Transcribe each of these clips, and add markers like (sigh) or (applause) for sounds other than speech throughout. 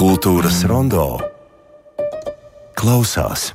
Kultūras rondo klausās.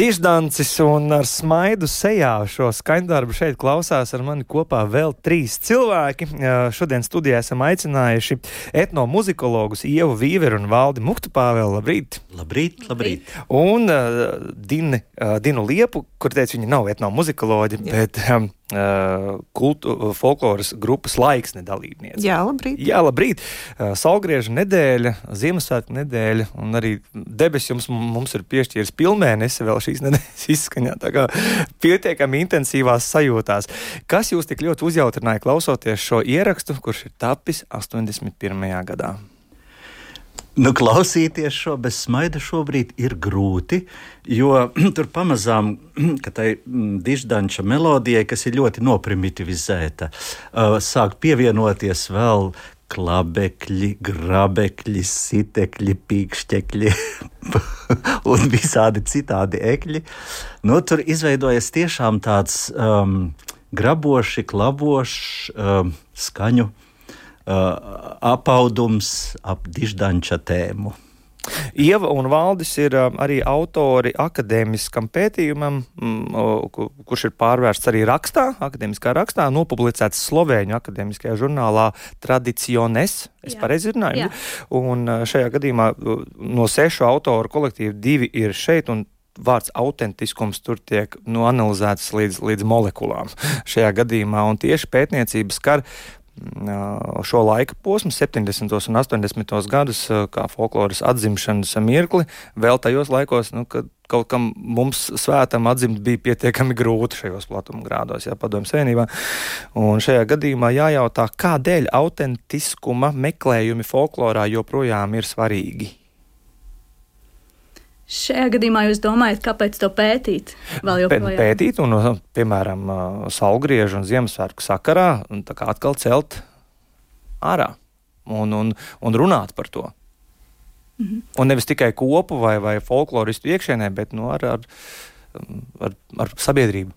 Diždancis un ar smaidu sejā šo skaņdarbu šeit klausās ar mani kopā vēl trīs cilvēki. Šodien studijā esam aicinājuši etnomuzikologus Ievu Vīveru un Valdi Muktupāvelu. Labrīt! Labrīt, labrīt! Un uh, Dini, uh, Dinu Liepu, kur teica, viņa nav etnomuzikoloģi, bet um, kultu, folkloras grupas laiksne dalībniece. Jā, labrīt. Jā, labrīt. Salgrieža nedēļa, Ziemassvētku nedēļa, un arī debesis jums mums ir piešķīris pilnmēnesi vēl šīs nedēļas (laughs) izskaņā. Tā kā pietiekami intensīvās sajūtās. Kas jūs tik ļoti uzjautrināja klausoties šo ierakstu, kurš ir tapis 81. gadā? Nu, klausīties šo bez smaida šobrīd ir grūti, jo (clears throat) tur pamazām, (clears throat) tai mm, diždanča melodijai, kas ir ļoti noprimitivizēta, uh, sāk pievienoties vēl klabekļi, grabekļi, sitekļi, pīkšķekļi (laughs) un visādi citādi ekļi. Nu, tur izveidojas tiešām tāds um, graboši, klabošs um, skaņu apaudums ap diždanča tēmu. Ieva un Valdis ir um, arī autori akadēmiskam pētījumam, mm, kurš ir pārvērsts arī rakstā, akadēmiskā rakstā, nopublicēts Slovēņu akadēmiskajā žurnālā Tradiciones. Es pareizi runāju. Un uh, šajā gadījumā no sešu autoru kolektīvu divi ir šeit. Vārds autentiskums tur tiek nu, analizēts līdz, līdz molekulām šajā gadījumā, un tieši pētniecības skar šo laika posmu, 70. un 80. gadus, kā folkloras atzimšanas mirkli, vēl tajos laikos, nu, kad kaut kam mums svētam atzimt bija pietiekami grūti šajos platuma grādos, ja padomju savienībā. Un šajā gadījumā jājautā, kādēļ autentiskuma meklējumi folklorā joprojām ir svarīgi. Šajā gadījumā jūs domājat, kāpēc to pētīt? Pētīt, un, piemēram, Salgriežu un Ziemassvētku sakarā, un tā kā atkal celt ārā un, un, un runāt par to. -hmm. Un nevis tikai kopu vai, vai folkloristu iekšienē, bet nu, ar, ar, ar, ar sabiedrību.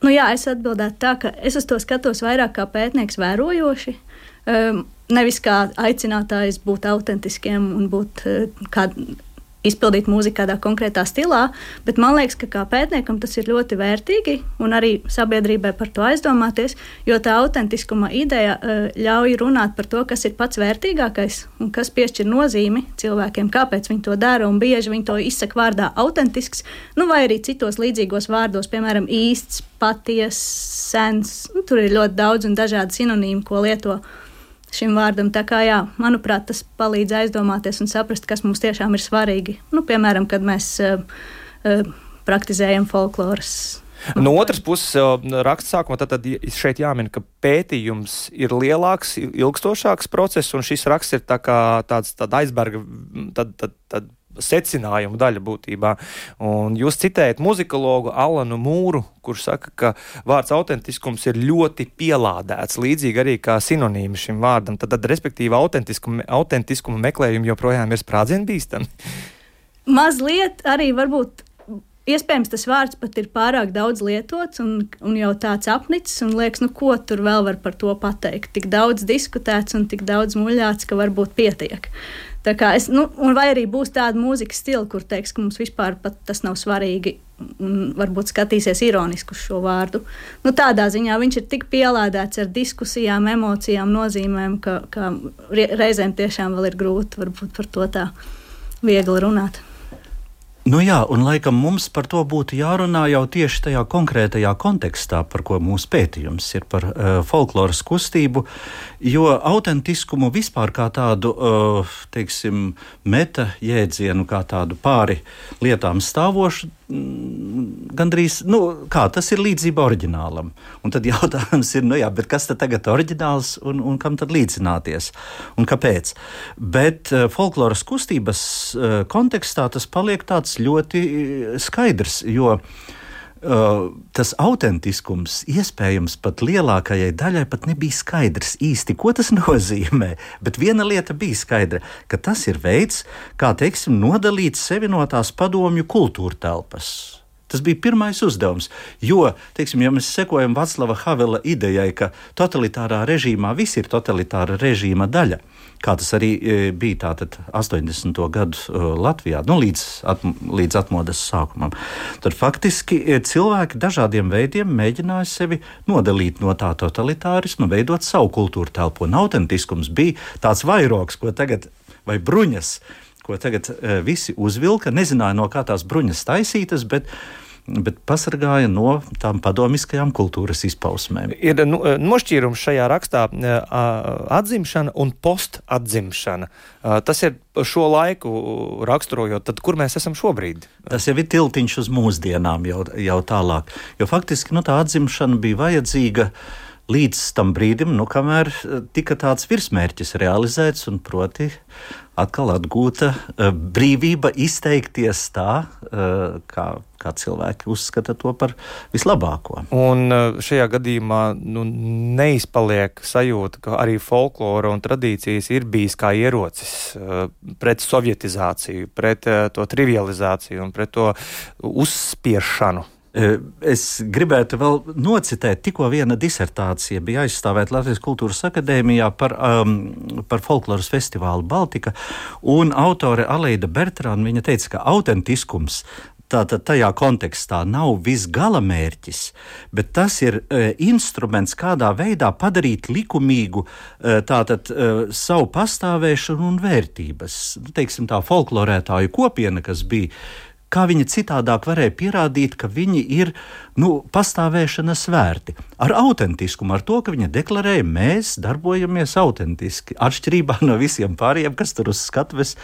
Nu, jā, es atbildētu tā, ka es uz to skatos vairāk kā pētnieks, vērojoši. Um, nevis kā aicinātājs būt autentiskiem un būt uh, kā izpildīt mūziku kādā konkrētā stilā, bet man liekas, ka kā pētniekam tas ir ļoti vērtīgi un arī sabiedrībai par to aizdomāties, jo tā autentiskuma ideja uh, ļauj runāt par to, kas ir pats vērtīgākais un kas piešķir nozīmi cilvēkiem, kāpēc viņi to dara, un bieži viņi to izsaka vārdā autentisks, nu vai arī citos līdzīgos vārdos, piemēram, īsts, patiess, sens. Nu, tur ir ļoti daudz un dažādi sinonīmi, ko lietot šim vārdam. Tā kā, jā, manuprāt, tas palīdz aizdomāties un saprast, kas mums tiešām ir svarīgi. Nu, piemēram, kad mēs uh, uh, praktizējam folkloras. No otras puses, raksts sākumā tad, tad šeit jāmin, ka pētījums ir lielāks, ilgstošāks process, un šis raksts ir tā kā tāds tād aizberga, tad, tad, tad secinājumu daļa būtībā. Un jūs citējat muzikologu Alanu Mūru, kurš saka, ka vārds autentiskums ir ļoti pielādēts, līdzīgi arī kā sinonīmi šim vārdam. Tad, tad respektīvi, autentiskuma, autentiskuma meklējumi joprojām ir sprādzienu bīstami. Mazliet arī varbūt Iespējams, tas vārds pat ir pārāk daudz lietots un, un jau tāds apnicis, un liekas, nu, ko tur vēl var par to pateikt. Tik daudz diskutēts un tik daudz muļāts, ka varbūt pietiek. Tā kā es, nu, vai arī būs tāda mūzikas stila, kur teiks, ka mums vispār tas nav svarīgi, un varbūt skatīsies ironiski uz šo vārdu. Nu, tādā ziņā viņš ir tik pielādēts ar diskusijām, emocijām, nozīmēm, ka, ka reizēm tiešām vēl ir grūti par to tā viegli runāt. Nu jā, un laikam mums par to būtu jārunā jau tieši tajā konkrētajā kontekstā, par ko mūsu pētījums ir par uh, folkloras kustību, jo autentiskumu vispār kā tādu, uh, teiksim, meta jēdzienu, kā tādu pāri lietām stāvošu, gandrīz nu, kā, tas ir līdzība oriģinālam. Un tad jautājums ir, nu, jā, kas tad tagad ir oriģināls un, un kam tad līdzināties un kāpēc? Bet uh, folkloras kustības uh, kontekstā tas paliek tāds ļoti eh, skaidrs, jo Uh, tas autentiskums iespējams pat lielākajai daļai pat nebija skaidrs īsti, ko tas (laughs) nozīmē. Bet viena lieta bija skaidra, ka tas ir veids, kā teiksim, nodalīt sevi no tās padomju kultūra telpas. Tas bija pirmais uzdevums. Jo, teiksim, ja mēs sekojam Vaclava Havela idejai, ka totalitārā režīmā viss ir totalitāra režīma daļa, kā tas arī e, bija tātad 80. gadu e, Latvijā, nu, līdz, at, līdz atmodas sākumam. Tad faktiski e, cilvēki dažādiem veidiem mēģināja sevi nodalīt no tā totalitārisma, veidot savu kultūru telpu. Un autentiskums bija tāds vairogs, ko tagad, vai bruņas, ko tagad visi uzvilka, nezināja, no kā tās bruņas taisītas, bet bet pasargāja no tām padomiskajām kultūras izpausmēm. Ir nu, nošķīrums šajā rakstā atzimšana un postatzimšana. Tas ir šo laiku raksturojot, tad kur mēs esam šobrīd? Tas jau ir tiltiņš uz mūsdienām jau, jau tālāk, jo faktiski nu, tā atzimšana bija vajadzīga līdz tam brīdim, nu, kamēr tika tāds virsmērķis realizēts, un proti atkal atgūta uh, brīvība izteikties tā, uh, kā, kā cilvēki uzskata to par vislabāko. Un šajā gadījumā nu, neizpaliek sajūta, ka arī folklora un tradīcijas ir bijis kā ierocis pret sovietizāciju, pret to trivializāciju un pret to uzspiešanu. Es gribētu vēl nocitēt, tikko viena disertācija bija aizstāvēta Latvijas Kultūras Akadēmijā par, um, par folkloras festivālu Baltika, autore Aleida Bertrāna teica, ka autentiskums Tātad tajā kontekstā nav viss gala mērķis, bet tas ir e, instruments, kādā veidā padarīt likumīgu e, tātad, e, savu pastāvēšanu un vērtības. Nu, teiksim, tā folklorētāju kopiena, kas bija kā viņi citādāk varēja pierādīt, ka viņi ir nu, pastāvēšanas vērti. Ar autentiskumu, ar to, ka viņi deklarēja, mēs darbojamies autentiski. Atšķirībā no visiem pārējiem, kas tur uz skatuves,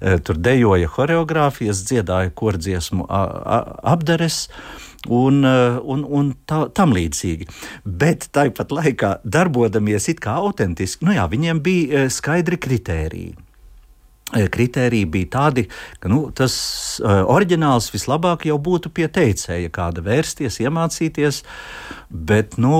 e, tur dejoja choreogrāfijas, dziedāja kordziesmu apdares un, e, un, un tā, tam līdzīgi. Bet tāpat laikā, darbodamies it kā autentiski, nu jā, viņiem bija e, skaidri kritēriji. E, kritēriji bija tādi, ka nu, tas uh, oriģināls vislabāk jau būtu pie teicēja, kāda vērsties, iemācīties. Bet nu,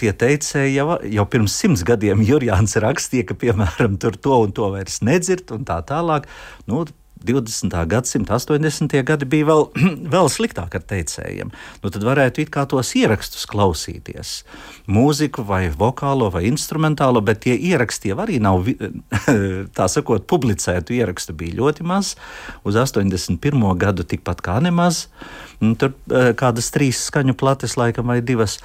tie teicēji jau, jau pirms simts gadiem Jurjāns rakstīja, ka piemēram to un to vairs nedzird un tā tālāk. Nu, 20. gadsimta 80. gadi bija vēl, (clears throat) vēl sliktāk ar teicējiem. Nu, tad varētu it kā tos ierakstus klausīties. Mūziku vai vokālo vai instrumentālo, bet tie ieraksti jau arī nav, (clears throat) tā sakot, publicētu ierakstu bija ļoti maz. Uz 81. gadu tikpat kā nemaz. Nu, tur eh, kādas trīs skaņu plates, laikam, vai divas.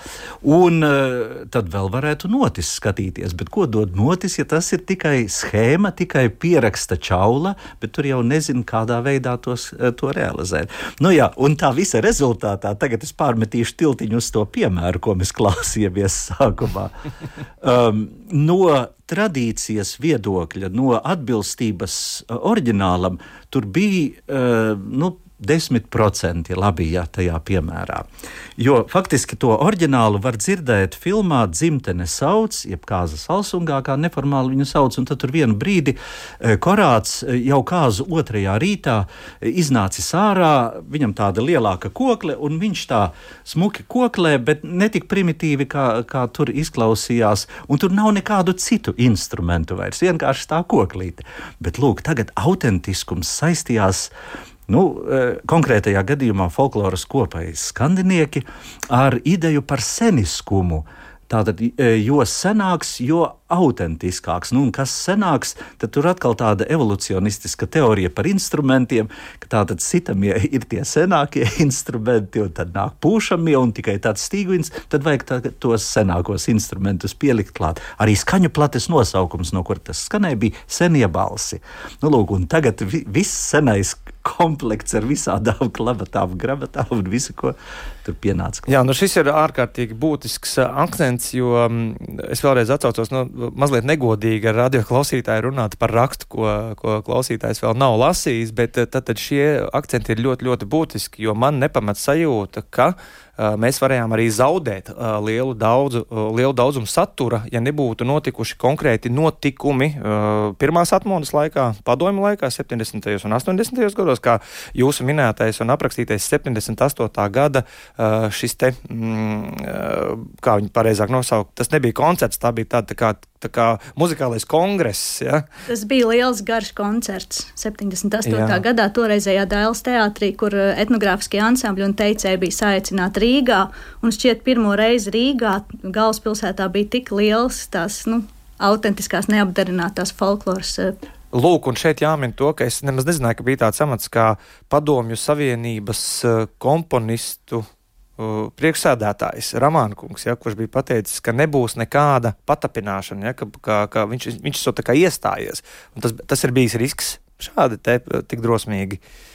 Un eh, tad vēl varētu notis skatīties. Bet ko dod notis, ja tas ir tikai schēma, tikai pieraksta čaula, bet tur jau nezinu, kādā veidā tos, eh, to realizēt. Nu, jā, un tā visa rezultātā tagad es pārmetīšu tiltiņu uz to piemēru, ko mēs klausījāmies sākumā. (laughs) Um, no tradīcijas viedokļa, no atbilstības oriģinālam, tur bija uh, nu, 10% labi, ja tajā piemērā. Jo faktiski to oriģinālu var dzirdēt filmā Dzimtene sauc, jeb kāza salsungā, kā neformāli viņu sauc, un tad tur vienu brīdi e, korāts e, jau kāzu otrajā rītā e, iznācis ārā, viņam tāda lielāka kokle, un viņš tā smuki koklē, bet ne tik primitīvi, kā, kā tur izklausījās, un tur nav nekādu citu instrumentu vairs, vienkārši tā koklīte. Bet lūk, tagad autentiskums saistījās Nu, e, konkrētajā gadījumā folkloras kopai skandinieki ar ideju par seniskumu. Tātad, e, jo senāks, jo autentiskāks. Nu, kas senāks, tad tur atkal tāda evolūcionistiska teorija par instrumentiem, ka tātad sitamie (laughs) ir tie senākie (laughs) instrumenti, un tad nāk pūšamie, un tikai tāds stīguins, tad vajag tā, tos senākos instrumentus pielikt klāt. Arī skaņu plates nosaukums, no kur tas skanēja, bija senie balsi. Nu, lūk, un tagad vi, viss senais komplekts ar visādām klabatām, (laughs) grabatām un visu, ko tur pienāca. Jā, nu šis ir ārkārtīgi būtisks uh, akcents, jo um, es vēlreiz atcaucos, nu, mazliet negodīgi ar radio klausītāju runāt par rakstu, ko, ko klausītājs vēl nav lasījis, bet uh, tad, tad šie akcenti ir ļoti, ļoti būtiski, jo man nepamat sajūta, ka mēs varējām arī zaudēt lielu, daudzu, lielu daudzumu satura, ja nebūtu notikuši konkrēti notikumi pirmās atmodas laikā, padomju laikā, 70. un 80. gados, kā jūsu minētais un aprakstītais 78. gada šis te, mm, kā viņi pareizāk nosaukt, tas nebija koncerts, tā bija tāda tā kā tā kā muzikālais kongress. Ja? Tas bija liels garš koncerts 78. Jā. gadā, toreizējā Dēls teātrī, kur etnogrāfiskie ansambļi un teicēji bija saicināti Rīgā. Un šķiet, pirmo reizi Rīgā galvaspilsētā bija tik liels tās nu, autentiskās, neapdarinātās folkloras. Eh, Lūk, un šeit jāmin to, ka es nemaz nezināju, ka bija tāds amats kā Padomju Savienības eh, komponistu uh, priekšsēdētājs Ramānkungs, ja, kurš bija pateicis, ka nebūs nekāda patapināšana, ja, ka, ka, ka viņš, viņš to tā kā iestājies. Un tas, tas ir bijis risks šādi te, tik drosmīgi. Uh,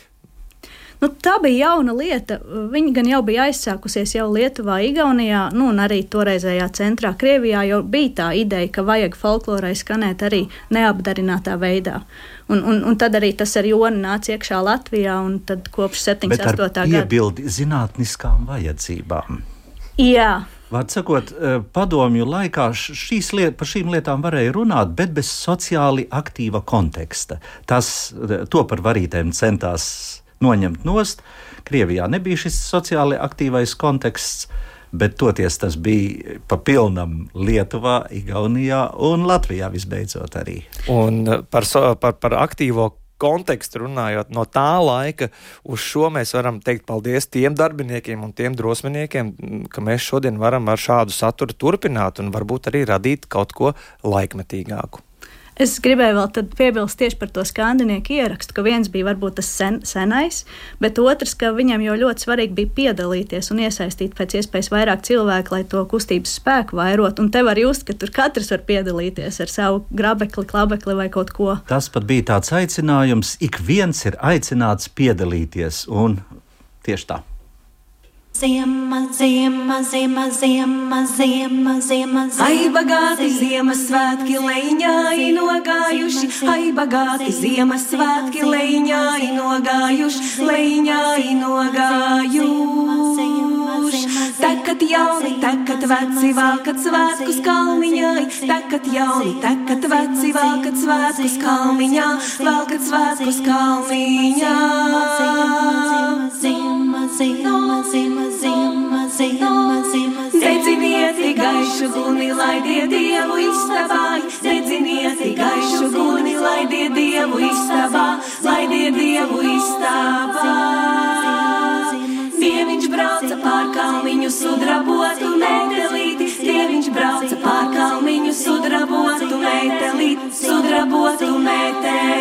Nu, tā bija jauna lieta. Viņa gan jau bija aizsākusies jau Lietuvā, Igaunijā, nu, un arī toreizējā centrā Krievijā jau bija tā ideja, ka vajag folklorai skanēt arī neapdarinātā veidā. Un, un, un tad arī tas ar Jonu nāca iekšā Latvijā, un tad kopš 78. gada iebildi zinātniskām vajadzībām. Jā. Vārds sakot, eh, padomju laikā šīs liet, par šīm lietām varēja runāt, bet bez sociāli aktīva konteksta. Tas, eh, to par varītēm centās noņemt nost. Krievijā nebija šis sociāli aktīvais konteksts. Bet toties tas bija pa pilnam Lietuvā, Igaunijā un Latvijā visbeidzot arī. Un par, so, par, par aktīvo kontekstu runājot, no tā laika uz šo mēs varam teikt paldies tiem darbiniekiem un tiem drosminiekiem, ka mēs šodien varam ar šādu saturu turpināt un varbūt arī radīt kaut ko laikmetīgāku. Es gribēju vēl piebilst tieši par to skandināvu ierakstu, ka viens bija varbūt tas sen, senais, bet otrs, ka viņam jau ļoti svarīgi bija piedalīties un iesaistīt pēc iespējas vairāk cilvēku, lai to kustības spēku vairot. Un te var just, ka tur katrs var piedalīties ar savu grabekli, klabekli vai kaut ko. Tas pat bija tāds aicinājums, ik viens ir aicināts piedalīties, un tieši tā. Ziema, ziema, ziema, ziema, ziema, ziema, ai bagāti Ziemassvētki leņķi nogājuši, ai bagāti Ziemassvētki leņķi nogājuši, leņķi nogājuši. Takat jauni, takat veci, valkat svētkus kalniņai, takat jauni, takat veci, valkat svētkus kalniņā, valkat svētkus kalniņā. Zima, zima, zima, zima, zima, zima. Nedziniet gaišu guni, laidiet dievu istabā, nedziniet gaišu guni, laidiet dievu istabā, laidiet dievu istabā. Dieviņš brauca pār kalniņu sudrabotu metelīti, Dieviņš brauca pār kalniņu sudrabotu metelīti, sudrabotu metelīti.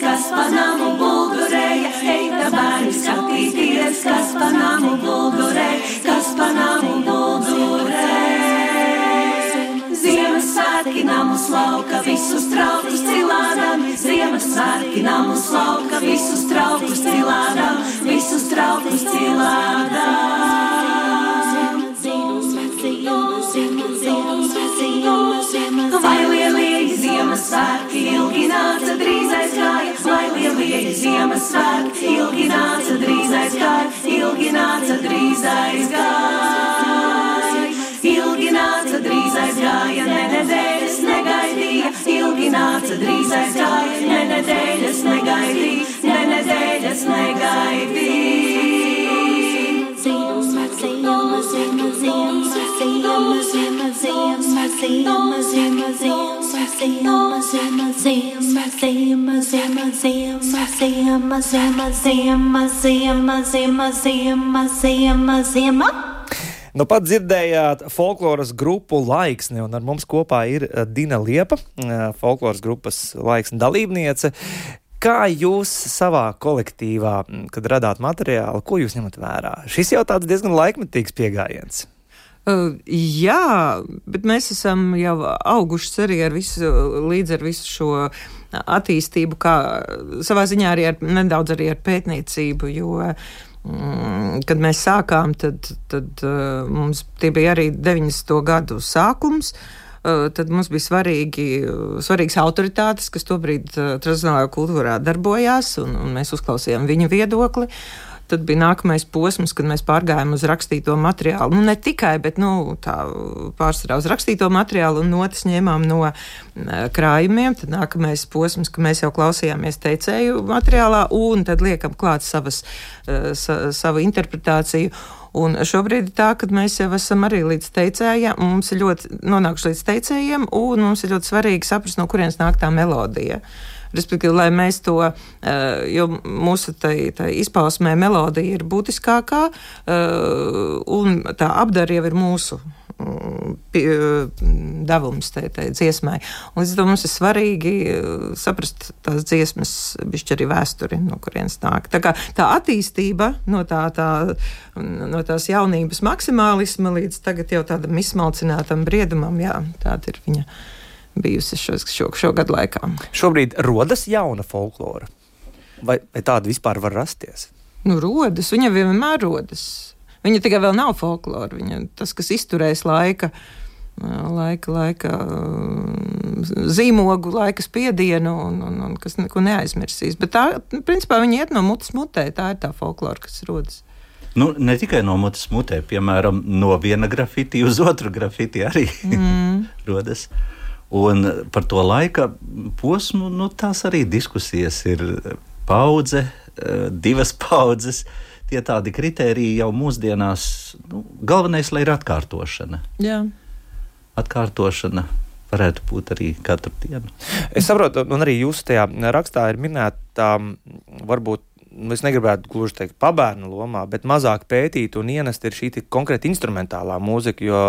Kas pa namu bulgurēja, eita bērni skatīties, kas pa namu bulgurēja, kas pa namu bulgurēja. Ziemassvētki namus lauka, visus traukus cilādam, Ziemassvētki namus lauka, visus traukus cilādam, visus traukus cilādam. Zima, zima, zima, drīz aizgāja. Ilgi nāca drīz aizgāja, ne nedēļas negaidīja, ilgi nāca drīz aizgāja, ne nedēļas negaidīja, ne nedēļas negaidīja. Nu, pat dzirdējāt folkloras grupu Laiksni, un ar mums kopā ir eh, Dina Liepa, eh, folkloras grupas Laiksni dalībniece. Kā jūs savā kolektīvā, mm, kad radāt materiālu, ko jūs ņemat vērā? Šis jau tāds diezgan laikmetīgs pieejams. Uh, jā, bet mēs esam jau auguši arī ar visu, līdz ar visu šo attīstību, kā savā ziņā arī ar, nedaudz arī ar pētniecību, jo mm, kad mēs sākām, tad, tad uh, mums tie bija arī 90. gadu sākums. Uh, tad mums bija svarīgi, svarīgas autoritātes, kas tobrīd tradicionālajā kultūrā darbojās, un, un mēs uzklausījām viņu viedokli. Uh, Tad bija nākamais posms, kad mēs pārgājām uz rakstīto materiālu. Nu, ne tikai, bet nu, pārsvarā uz rakstīto materiālu un notis ņēmām no krājumiem. Tad nākamais posms, ka mēs jau klausījāmies teicēju materiālā un tad liekam klāt savas, sa, savu interpretāciju. Un šobrīd ir tā, ka mēs jau esam arī līdz teicējiem, mums ir ļoti nonākuši līdz teicējiem, un mums ir ļoti svarīgi saprast, no kurienes nāk tā melodija. Uh, respektīvi, lai mēs to, eh, jo mūsu tai, tai izpausmē melodija ir būtiskākā, eh, un tā apdara jau ir mūsu mm, mm, devums tai, tai dziesmai. Un līdz ar to mums ir svarīgi eh, saprast tās dziesmas, bišķi arī vēsturi, no kurienes nāk. Tā kā tā attīstība no, tā, tā, no tās jaunības maksimālisma līdz tagad jau tādam izsmalcinātam briedumam, jā, tāda ir viņa bijusi šo, šo, šo gadu laikā. Šobrīd rodas jauna folklora. Vai, vai tāda vispār var rasties? Nu, rodas, viņa vienmēr rodas. Viņa tikai vēl nav folklora. Viņa tas, kas izturēs laika, laika, laika zīmogu, laika spiedienu un, un, un kas neko neaizmirsīs. Bet tā, principā, viņa iet no mutes mutē. Tā ir tā folklora, kas rodas. Nu, ne tikai no mutes mutē, piemēram, no viena grafiti uz otru grafiti arī mm. (laughs) rodas. Un par to laika posmu nu, tās arī diskusijas ir paudze, eh, divas (laughs) paudzes. Tie tādi kriteriji jau mūsdienās, nu, galvenais, lai ir atkārtošana. Jā. Atkārtošana varētu būt arī katru dienu. Es saprotu, un arī jūs tajā rakstā ir minēta, varbūt es negribētu gluži teikt, pabērnu lomā, bet mazāk pētīt un ienest ir šī konkrēta instrumentālā mūzika. Jo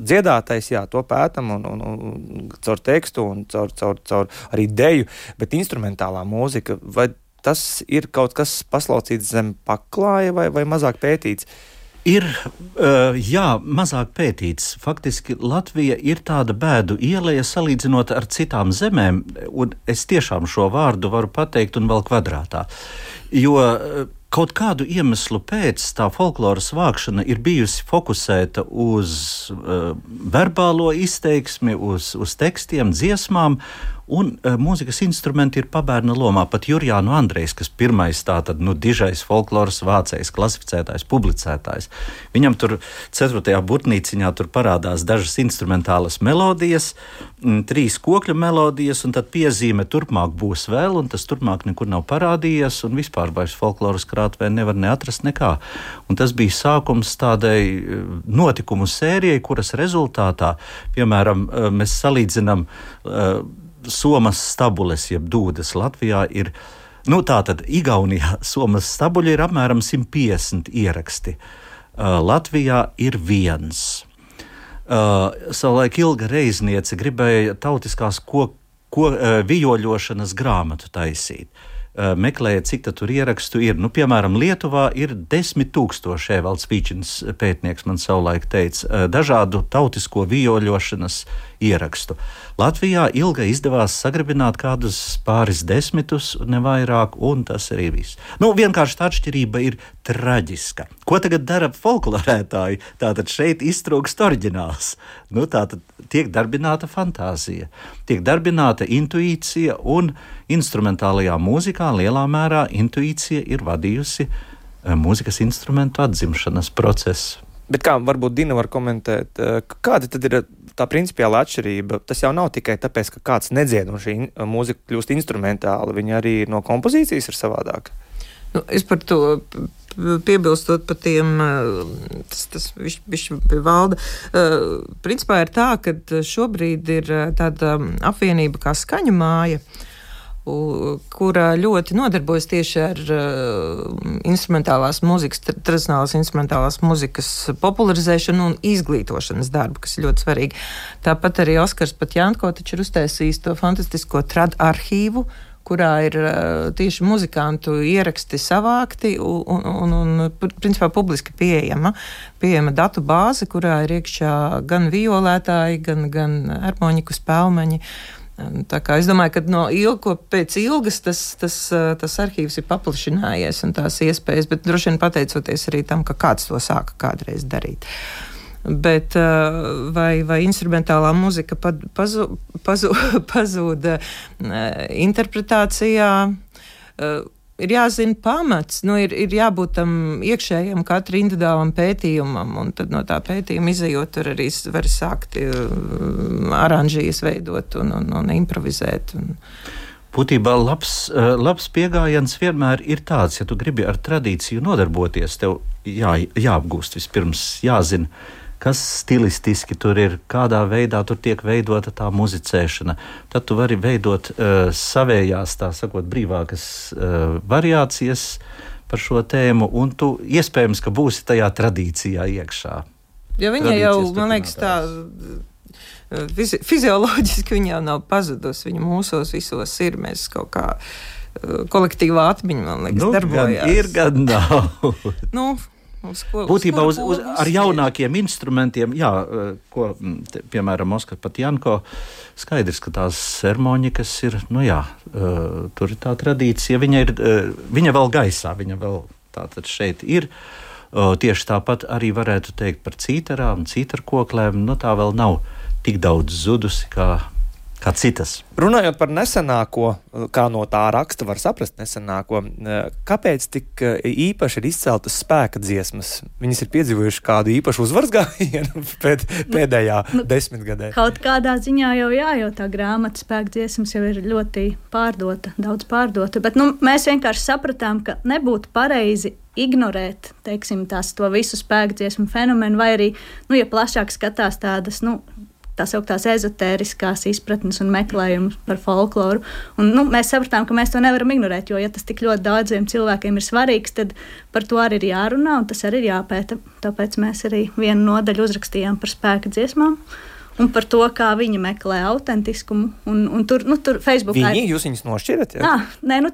dziedātais, jā, to pētam un, un, un caur tekstu un caur, caur, caur arī deju, bet instrumentālā mūzika, vai tas ir kaut kas paslaucīts zem paklāja vai, vai mazāk pētīts? Ir uh, jā, mazāk pētīts. Faktiski Latvija ir tāda bēdu ielēja salīdzinot ar citām zemēm, un es tiešām šo vārdu varu pateikt un vēl kvadrātā. Jo uh, kaut kādu iemeslu pēc tā folkloras vākšana ir bijusi fokusēta uz uh, verbālo izteiksmi, uz, uz tekstiem, dziesmām, Un uh, mūzikas instrumenti ir pabērna lomā. Pat Jurijānu Andrejs, kas pirmais tātad, nu, dižais folkloras vācējs, klasificētājs, publicētājs. Viņam tur ceturtajā burtnīciņā tur parādās dažas instrumentālas melodijas, m, trīs kokļu melodijas, un tad piezīme turpmāk būs vēl, un tas turpmāk nekur nav parādījies, un vispār vairs folkloras krātuvē nevar neatrast nekā. Un tas bija sākums tādai notikumu sērijai, kuras rezultātā, piemēram, mēs salīdzinām uh, somas stabules, jeb dūdes Latvijā ir. Nu, tā tad Igaunijā (laughs) somas stabuļi ir apmēram 150 ieraksti. Uh, Latvijā ir viens. Uh, Savulaik ilga reizniece gribēja tautiskās ko, ko, uh, vijoļošanas grāmatu taisīt. Uh, meklēja, cik tur ierakstu ir. Nu, piemēram, Lietuvā ir desmit tūkstoši evalds Vīčins pētnieks man savulaik teica, uh, dažādu tautisko vijoļošanas ierakstu. Latvijā ilgi izdevās sagrabināt kādus pāris desmitus, ne vairāk, un tas arī viss. Nu, vienkārši tā atšķirība ir traģiska. Ko tagad dara folklorētāji? Tātad šeit iztrūkst oriģināls. Nu, tātad tiek darbināta fantāzija, tiek darbināta intuīcija, un instrumentālajā mūzikā lielā mērā intuīcija ir vadījusi eh, mūzikas instrumentu atzimšanas procesu. Bet kā varbūt Dina var komentēt, eh, kāda tad ir tā principiāla atšķirība? Tas jau nav tikai tāpēc, ka kāds nedzied un šī mūzika kļūst instrumentāla, viņa arī no kompozīcijas ir savādāka. Nu, es par to piebilstot par tiem, eh, tas, tas viņš valda. Uh, principā ir tā, ka šobrīd ir tāda apvienība kā skaņu māja. Uh, kura ļoti nodarbojas tieši ar uh, instrumentālās mūzikas, tradicionālās instrumentālās mūzikas popularizēšanu un izglītošanas darbu, kas ir ļoti svarīgi. Tāpat arī Oskars Patjānko taču ir uztaisījis to fantastisko trad arhīvu, kurā ir uh, tieši muzikantu ieraksti savākti un, un, un principā publiski pieejama, pieejama datu bāze, kurā ir iekšā gan violētāji, gan, gan harmoniku spēlmeņi. Tā kā es domāju, ka no ilga, pēc ilgas tas, tas, tas arhīvs ir paplašinājies un tās iespējas, bet droši vien pateicoties arī tam, ka kāds to sāka kādreiz darīt. Bet vai, vai instrumentālā muzika pazu, pazu, (laughs) pazūda interpretācijā? Ir jāzina pamats, nu, ir, ir jābūt tam iekšējam, katra individuālam pētījumam, un tad no tā pētījuma izējot, tur arī var sākt uh, oranžijas veidot un, un, un improvizēt. Un. Būtībā labs, uh, labs pieejams vienmēr ir tāds, ja tu gribi ar tradīciju nodarboties, tev jā, jāapgūst vispirms, jāzina kas stilistiski tur ir, kādā veidā tur tiek veidota tā muzicēšana. Tad tu vari veidot uh, savējās, tā sakot, brīvākas uh, variācijas par šo tēmu, un tu iespējams, ka būsi tajā tradīcijā iekšā. Jo viņa jau, man liekas, tā uh, fizi fizioloģiski viņa jau nav pazudusi. Viņa mūsos visos ir. Mēs kaut kā kolektīvā atmiņā, man liekas, nu, darbojas. Gan ir, gan nav. nu, Uz ko, Būtībā uz, uz, ar jaunākiem instrumentiem, jā, eh, ko, te, piemēram, Oskars Patjanko, skaidrs, ka tās sermonikas ir, nu jā, uh, tur ir tā tradīcija, viņa ir, uh, viņa vēl gaisā, viņa vēl tātad šeit ir. Tieši tāpat arī varētu teikt par cītarām, cītarkoklēm, nu tā vēl nav tik daudz zudusi, kā kā citas. Runājot par nesenāko, kā no tā raksta var saprast nesenāko, kāpēc tik e, īpaši ir izceltas spēka dziesmas? Viņas ir piedzīvojušas kādu īpašu uzvaras gājienu (laughs) pēd, pēdējā nu, desmitgadē. Kaut kādā ziņā jau jā, jo tā grāmata spēka dziesmas jau ir ļoti pārdota, daudz pārdota, bet nu, mēs vienkārši sapratām, ka nebūtu pareizi ignorēt teiksim, tās, to visu spēku dziesmu fenomenu, vai arī, nu, ja plašāk skatās tādas nu, tā sauktās ezotēriskās izpratnes un meklējumus par folkloru. Un, nu, mēs sapratām, ka mēs to nevaram ignorēt, jo, ja tas tik ļoti daudziem cilvēkiem ir svarīgs, tad par to arī ir jārunā un tas arī ir jāpēta. Tāpēc mēs arī vienu nodaļu uzrakstījām par spēka dziesmām. Un par to, kā viņi meklē autentiskumu. Un, un tur, nu, tur Facebookā viņi, jūs viņus nošķirat? Jā, nē, nu,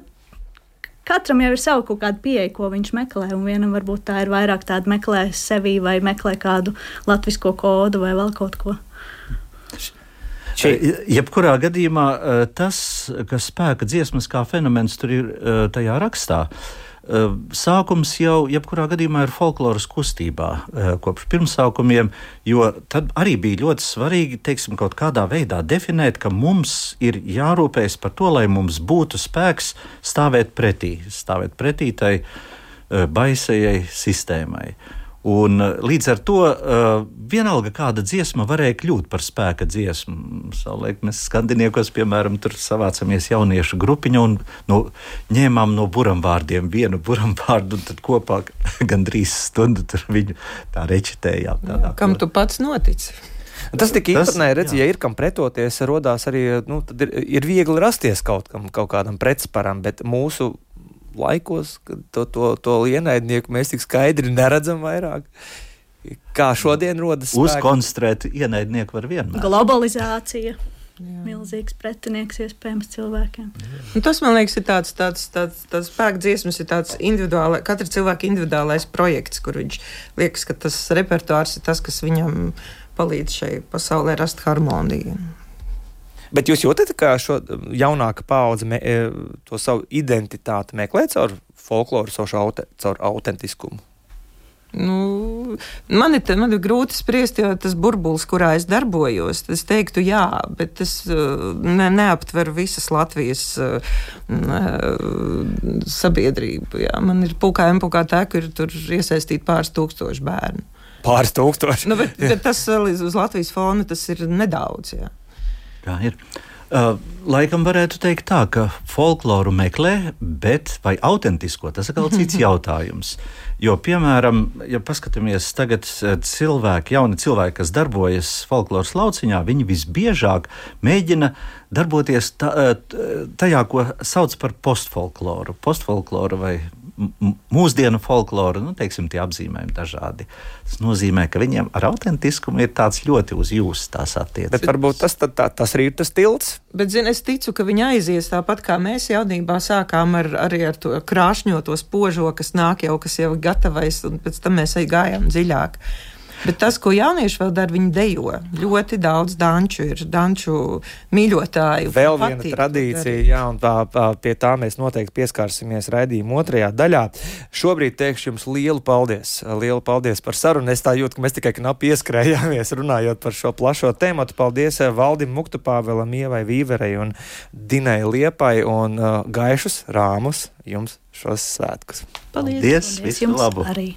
katram jau ir sava kaut kāda pieeja, ko viņš meklē. Un vienam varbūt tā ir vairāk tāda meklē sevi vai meklē kādu latviešu kodu vai vēl kaut ko. Šī... Jebkurā gadījumā tas, ka spēka dziesmas kā fenomens tur ir tajā rakstā. Sākums jau, jebkurā gadījumā, ir folkloras kustībā, kopš pirmsākumiem, jo tad arī bija ļoti svarīgi, teiksim, kaut kādā veidā definēt, ka mums ir jārūpējas par to, lai mums būtu spēks stāvēt pretī, stāvēt pretī tai baisajai sistēmai. Uh, Un, eh, līdz ar to uh, vienalga kāda dziesma varēja kļūt par spēka dziesmu. Savulaik mēs skandiniekos, piemēram, tur savācamies jauniešu grupiņu un nu, ņēmām no buramvārdiem vienu buramvārdu un tad kopā (laughs) gandrīz stundu tur viņu tā rečitējām. Jā, kam tu pats notici? Tas tik īpatnēji redz, ja ir kam pretoties, rodās arī, nu, tad ir, ir viegli rasties kaut kam, kaut kādam pretsparam, bet mūsu laikos, kad to, to, to ienaidnieku mēs tik skaidri neredzam vairāk. Kā šodien rodas? Uzkonstruēt ienaidnieku var vienmēr. Globalizācija. Jā. Milzīgs pretinieks iespējams cilvēkiem. Nu, tas man liekas, ir tāds, tāds, tāds, tāds spēka dziesmas, ir tāds individuālais, katra cilvēka individuālais projekts, kur viņš liekas, ka tas repertuārs ir tas, kas viņam palīdz šai pasaulē rast harmoniju. Bet jūs jūtat, ka šo jaunāka paudze me, e, to savu identitāti meklē caur folkloru, caur autentiskumu? Nu, man, ir, man ir grūti spriest, jo tas burbulis, kurā es darbojos, es teiktu, jā, bet tas ne, neaptver visas Latvijas ne, sabiedrību. Jā. Man ir pulkā, pulkā tā, ka ir tur iesaistīti pāris tūkstoši bērnu. Pāris tūkstoši. nu, bet, bet tas uz Latvijas fona tas ir nedaudz. Jā. Tā ir. Uh, laikam varētu teikt tā, ka folkloru meklē, bet vai autentisko tas ir kaut cits (laughs) jautājums. Jo, piemēram, ja paskatāmies tagad cilvēki, jauni cilvēki, kas darbojas folkloras lauciņā, viņi visbiežāk mēģina darboties tā, tajā, ko sauc par postfolkloru. Postfolkloru vai mūsdienu folkloru, nu, teiksim, tie apzīmējumi dažādi. Tas nozīmē, ka viņiem ar autentiskumu ir tāds ļoti uz jūsu tās attiecības. Bet varbūt tas, tā, tā, tas arī ir tas tilts. Bet, zini, es ticu, ka viņi aizies tāpat kā mēs jaunībā sākām ar, arī ar to krāšņoto spožo, kas nāk jau, kas jau ir gatavais, un pēc tam mēs gājām dziļāk. Bet tas, ko jaunieši vēl dara, viņi dejo. Ļoti daudz danču ir, danču mīļotāju. Vēl viena patīk, tradīcija, jā, un tā, pie tā mēs noteikti pieskārsimies raidījuma otrajā daļā. Šobrīd teikšu jums lielu paldies. Lielu paldies par sarunu. Es tā jūtu, ka mēs tikai knapi ieskrējāmies runājot par šo plašo tēmatu. Paldies Valdim Muktupāvelam, Ievai Vīverei un Dinai Liepai un uh, gaišus rāmus jums šos svētkus. Paldies! paldies, paldies visu labu! Arī.